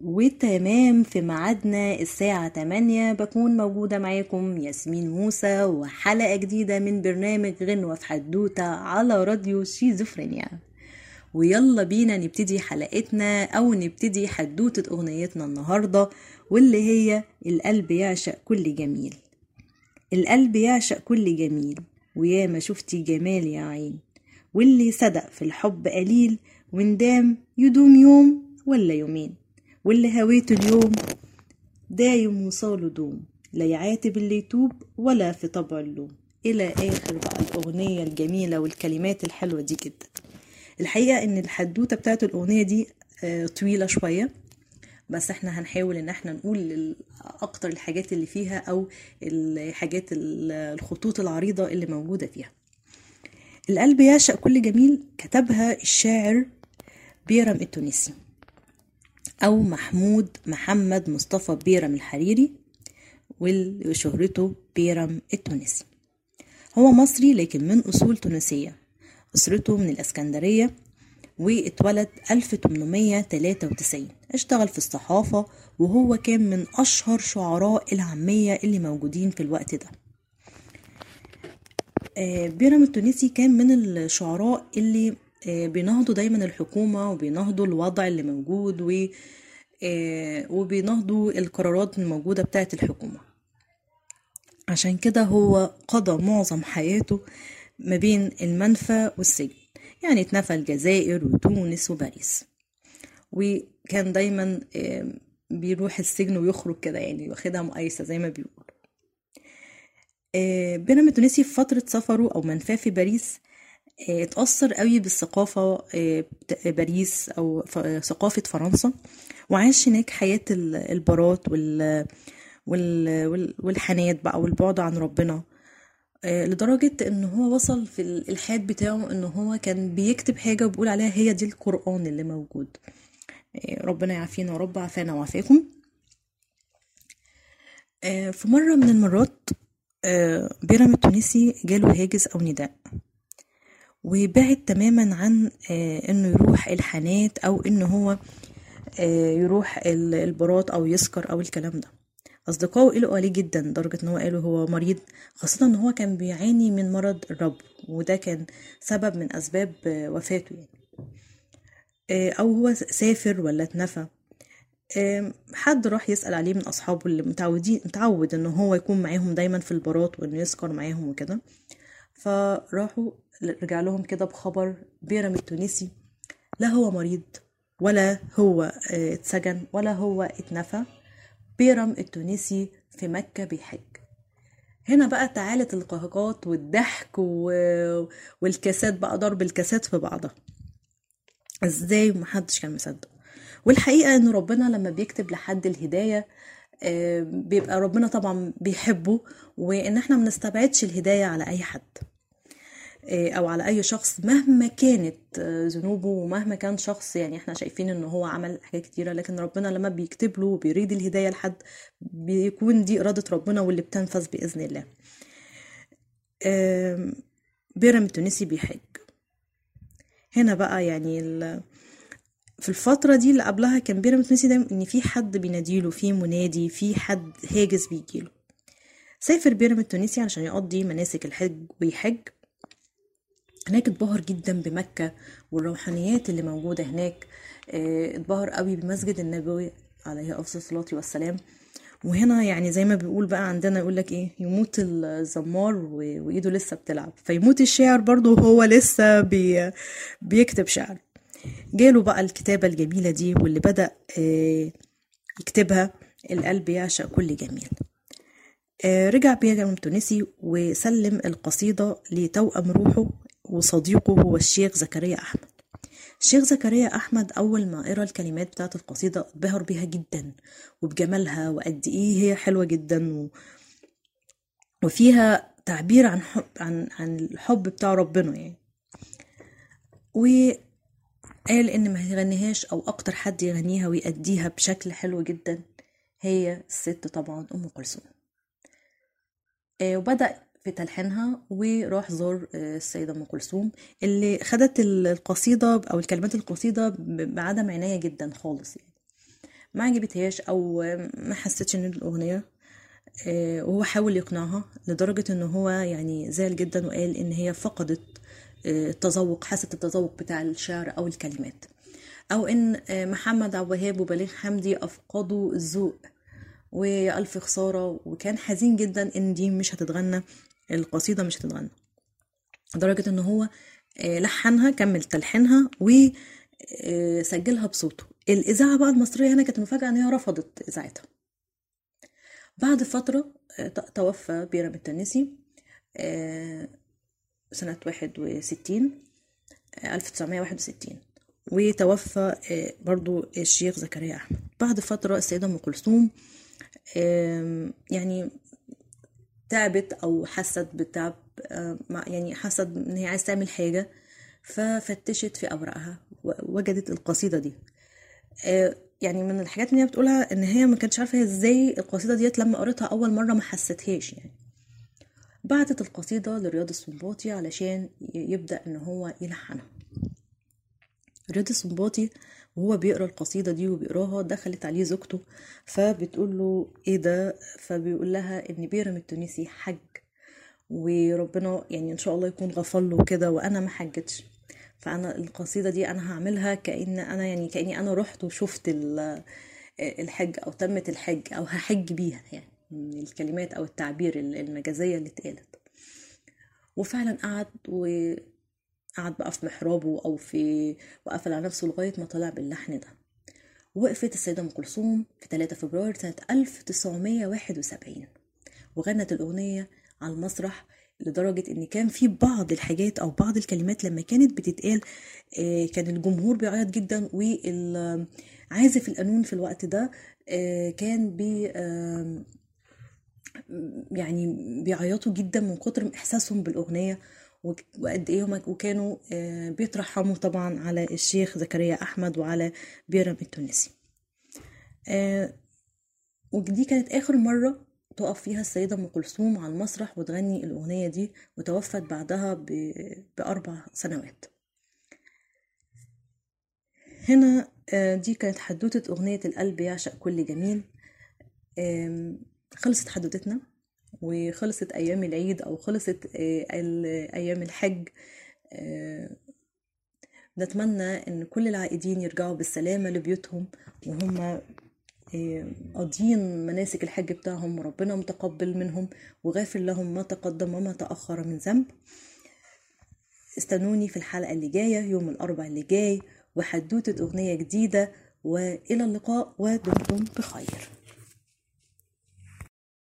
وتمام في ميعادنا الساعة 8 بكون موجودة معاكم ياسمين موسى وحلقة جديدة من برنامج غنوة في حدوتة على راديو شيزوفرينيا. ويلا بينا نبتدي حلقتنا أو نبتدي حدوتة أغنيتنا النهاردة واللي هي القلب يعشق كل جميل. القلب يعشق كل جميل ويا ما شفتي جمال يا عين. واللي صدق في الحب قليل وندام يدوم يوم ولا يومين. واللي هويته اليوم دايم وصاله دوم لا يعاتب اللي يتوب ولا في طبع اللوم. إلى آخر بقى الأغنية الجميلة والكلمات الحلوة دي جدا. الحقيقة إن الحدوتة بتاعت الأغنية دي آه، طويلة شوية بس إحنا هنحاول إن إحنا نقول أكتر الحاجات اللي فيها أو الحاجات ال- الخطوط العريضة اللي موجودة فيها. القلب يعشق كل جميل كتبها الشاعر بيرم التونسي. أو محمود محمد مصطفى بيرم الحريري وشهرته بيرم التونسي. هو مصري لكن من أصول تونسية. أسرته من الإسكندرية واتولد 1893 اشتغل في الصحافة وهو كان من أشهر شعراء العامية اللي موجودين في الوقت ده. آه، بيرم التونسي كان من الشعراء اللي بينهضوا دايما الحكومة وبينهضوا الوضع اللي موجود و آه، وبينهضوا القرارات الموجودة بتاعة الحكومة. عشان كده هو قضى معظم حياته ما بين المنفى والسجن. يعني اتنفى الجزائر وتونس وباريس. وكان دايما آه، بيروح السجن ويخرج كده يعني واخدها مقايسة زي ما بيقولوا. آه، بيرم التونسي في فترة سفره أو منفاه في باريس آه، اتأثر قوي بالثقافة آه، باريس أو ثقافة فرنسا وعاش هناك حياة ال- البارات وال وال وال- والحنات بقى والبعد عن ربنا. آه، لدرجة إن هو وصل في الإلحاد بتاعه إن هو كان بيكتب حاجة وبيقول عليها هي دي القرآن اللي موجود. آه، ربنا يعافينا يا رب عافانا وعافاكم. آه، في مرة من المرات آه، بيرم التونسي جاله هاجس أو نداء. وبعد تماما عن آه، إنه يروح الحانات أو انه هو آه، يروح ال- البارات أو يسكر أو الكلام ده. أصدقائه قلقوا عليه جدا لدرجة إن هو قالوا هو مريض خاصة إن هو كان بيعاني من مرض الرب وده كان سبب من أسباب آه، وفاته يعني. أو هو سافر ولا اتنفى. حد راح يسأل عليه من أصحابه اللي متعودين متعود إن هو يكون معاهم دايما في البارات وإنه يسكر معاهم وكده. فراحوا رجع لهم كده بخبر بيرم التونسي. لا هو مريض ولا هو آه، اتسجن ولا هو اتنفى. بيرم التونسي في مكة بيحج. هنا بقى تعالت القهقات والضحك و... والكاسات بقى ضرب الكاسات في بعضها. إزاي؟ ومحدش كان مصدق. والحقيقة إن ربنا لما بيكتب لحد الهداية بيبقى ربنا طبعا بيحبه وإن إحنا منستبعدش الهداية على أي حد آه، أو على أي شخص مهما كانت آه، ذنوبه ومهما كان شخص يعني إحنا شايفين ان هو عمل حاجات كتيرة لكن ربنا لما بيكتب له وبيريد الهداية لحد بيكون دي إرادة ربنا واللي بتنفذ بإذن الله. بيرم التونسي بيحج. هنا بقى يعني في الفترة دي اللي قبلها كان بيرم التونسي دايما إن في حد بيناديله في منادي في حد هاجس بيجيله. سافر بيرم التونسي علشان يقضي مناسك الحج ويحج. هناك اتبهر جدا بمكة والروحانيات اللي موجودة هناك. آه، اتبهر قوي بمسجد النبوي عليه أفضل الصلاة والسلام. وهنا يعني زي ما بيقول بقى عندنا يقول لك إيه يموت الزمار وإيده لسه بتلعب. فيموت الشاعر برضه وهو لسه بي بيكتب شعر. جاله بقى الكتابة الجميلة دي واللي بدأ آه، يكتبها القلب يعشق كل جميل. آه، رجع بيرم التونسي وسلم القصيدة لتوأم روحه وصديقه هو الشيخ زكريا أحمد. الشيخ زكريا أحمد أول ما قرأ الكلمات بتاعت القصيدة اتبهر بيها جدا وبجمالها وقد إيه هي حلوة جدا و... وفيها تعبير عن حب عن عن الحب بتاع ربنا يعني. وقال إن ما يغنيهاش أو أكتر حد يغنيها ويأديها بشكل حلو جدا هي الست طبعا أم كلثوم. آه، وبدأ في تلحينها وراح زار آه، السيدة أم كلثوم اللي خدت ال- القصيدة أو الكلمات القصيدة بعدم عناية جدا خالص يعني. ما عجبتهاش أو ما حستش إن الأغنية آه، وهو حاول يقنعها لدرجة إن هو يعني زعل جدا وقال إن هي فقدت التذوق حاسة التذوق بتاع الشعر أو الكلمات. أو إن آه، محمد عبد الوهاب وبليغ حمدي أفقدوا الذوق والف خسارة. وكان حزين جدا إن دي مش هتتغنى القصيدة مش هتتغنى. لدرجة إن هو لحنها كمل تلحينها وسجلها بصوته. الإذاعة بقى المصرية هنا كانت مفاجأة إن هي رفضت إذاعتها. بعد فترة توفى بيرام التنسي سنة واحد وستين ألف تسعمية واحد وستين. وتوفى برضو الشيخ زكريا أحمد. بعد فترة السيدة أم كلثوم يعني تعبت أو حست بتعب يعني حست إن هي عايزة تعمل حاجة ففتشت في أوراقها ووجدت القصيدة دي. يعني من الحاجات اللي هي بتقولها إن هي ما كانتش عارفة إزاي القصيدة ديت لما قريتها أول مرة ما حستهاش يعني. بعتت القصيدة لرياض السنباطي علشان يبدأ إن هو يلحنها. رياض السنباطي وهو بيقرأ القصيدة دي وبيقراها دخلت عليه زوجته فبتقول له إيه ده؟ فبيقول لها إن بيرم التونسي حج وربنا يعني إن شاء الله يكون غفر له كده وأنا ما حجتش. فأنا القصيدة دي أنا هعملها كأن أنا يعني كأني أنا رحت وشفت الحج أو تمت الحج أو هحج بيها يعني. الكلمات أو التعبير المجازية اللي اتقالت. وفعلا قعد وقعد بقى في محرابه أو في وقفل على نفسه لغاية ما طلع باللحن ده. وقفت السيدة أم كلثوم في 3 فبراير سنة 1971 وغنت الأغنية على المسرح لدرجة إن كان في بعض الحاجات أو بعض الكلمات لما كانت بتتقال آه، كان الجمهور بيعيط جدا والعازف القانون في الوقت ده آه، كان بي يعني بيعيطوا جدا من كتر إحساسهم بالأغنية وقد إيه وكانوا آه، بيترحموا طبعا على الشيخ زكريا أحمد وعلى بيرم التونسي. ودي كانت آخر مرة تقف فيها السيدة أم كلثوم على المسرح وتغني الأغنية دي وتوفت بعدها بأربع سنوات. هنا آه، دي كانت حدوتة أغنية القلب يعشق كل جميل. خلصت حدوتتنا وخلصت أيام العيد أو خلصت آه، أيام الحج آه، نتمنى إن كل العائدين يرجعوا بالسلامة لبيوتهم وهم قاضيين مناسك الحج بتاعهم وربنا متقبل منهم وغافر لهم ما تقدم وما تأخر من ذنب. استنوني في الحلقة اللي جاية يوم الأربع اللي جاي وحدوتة أغنية جديدة وإلى اللقاء ودمتم بخير.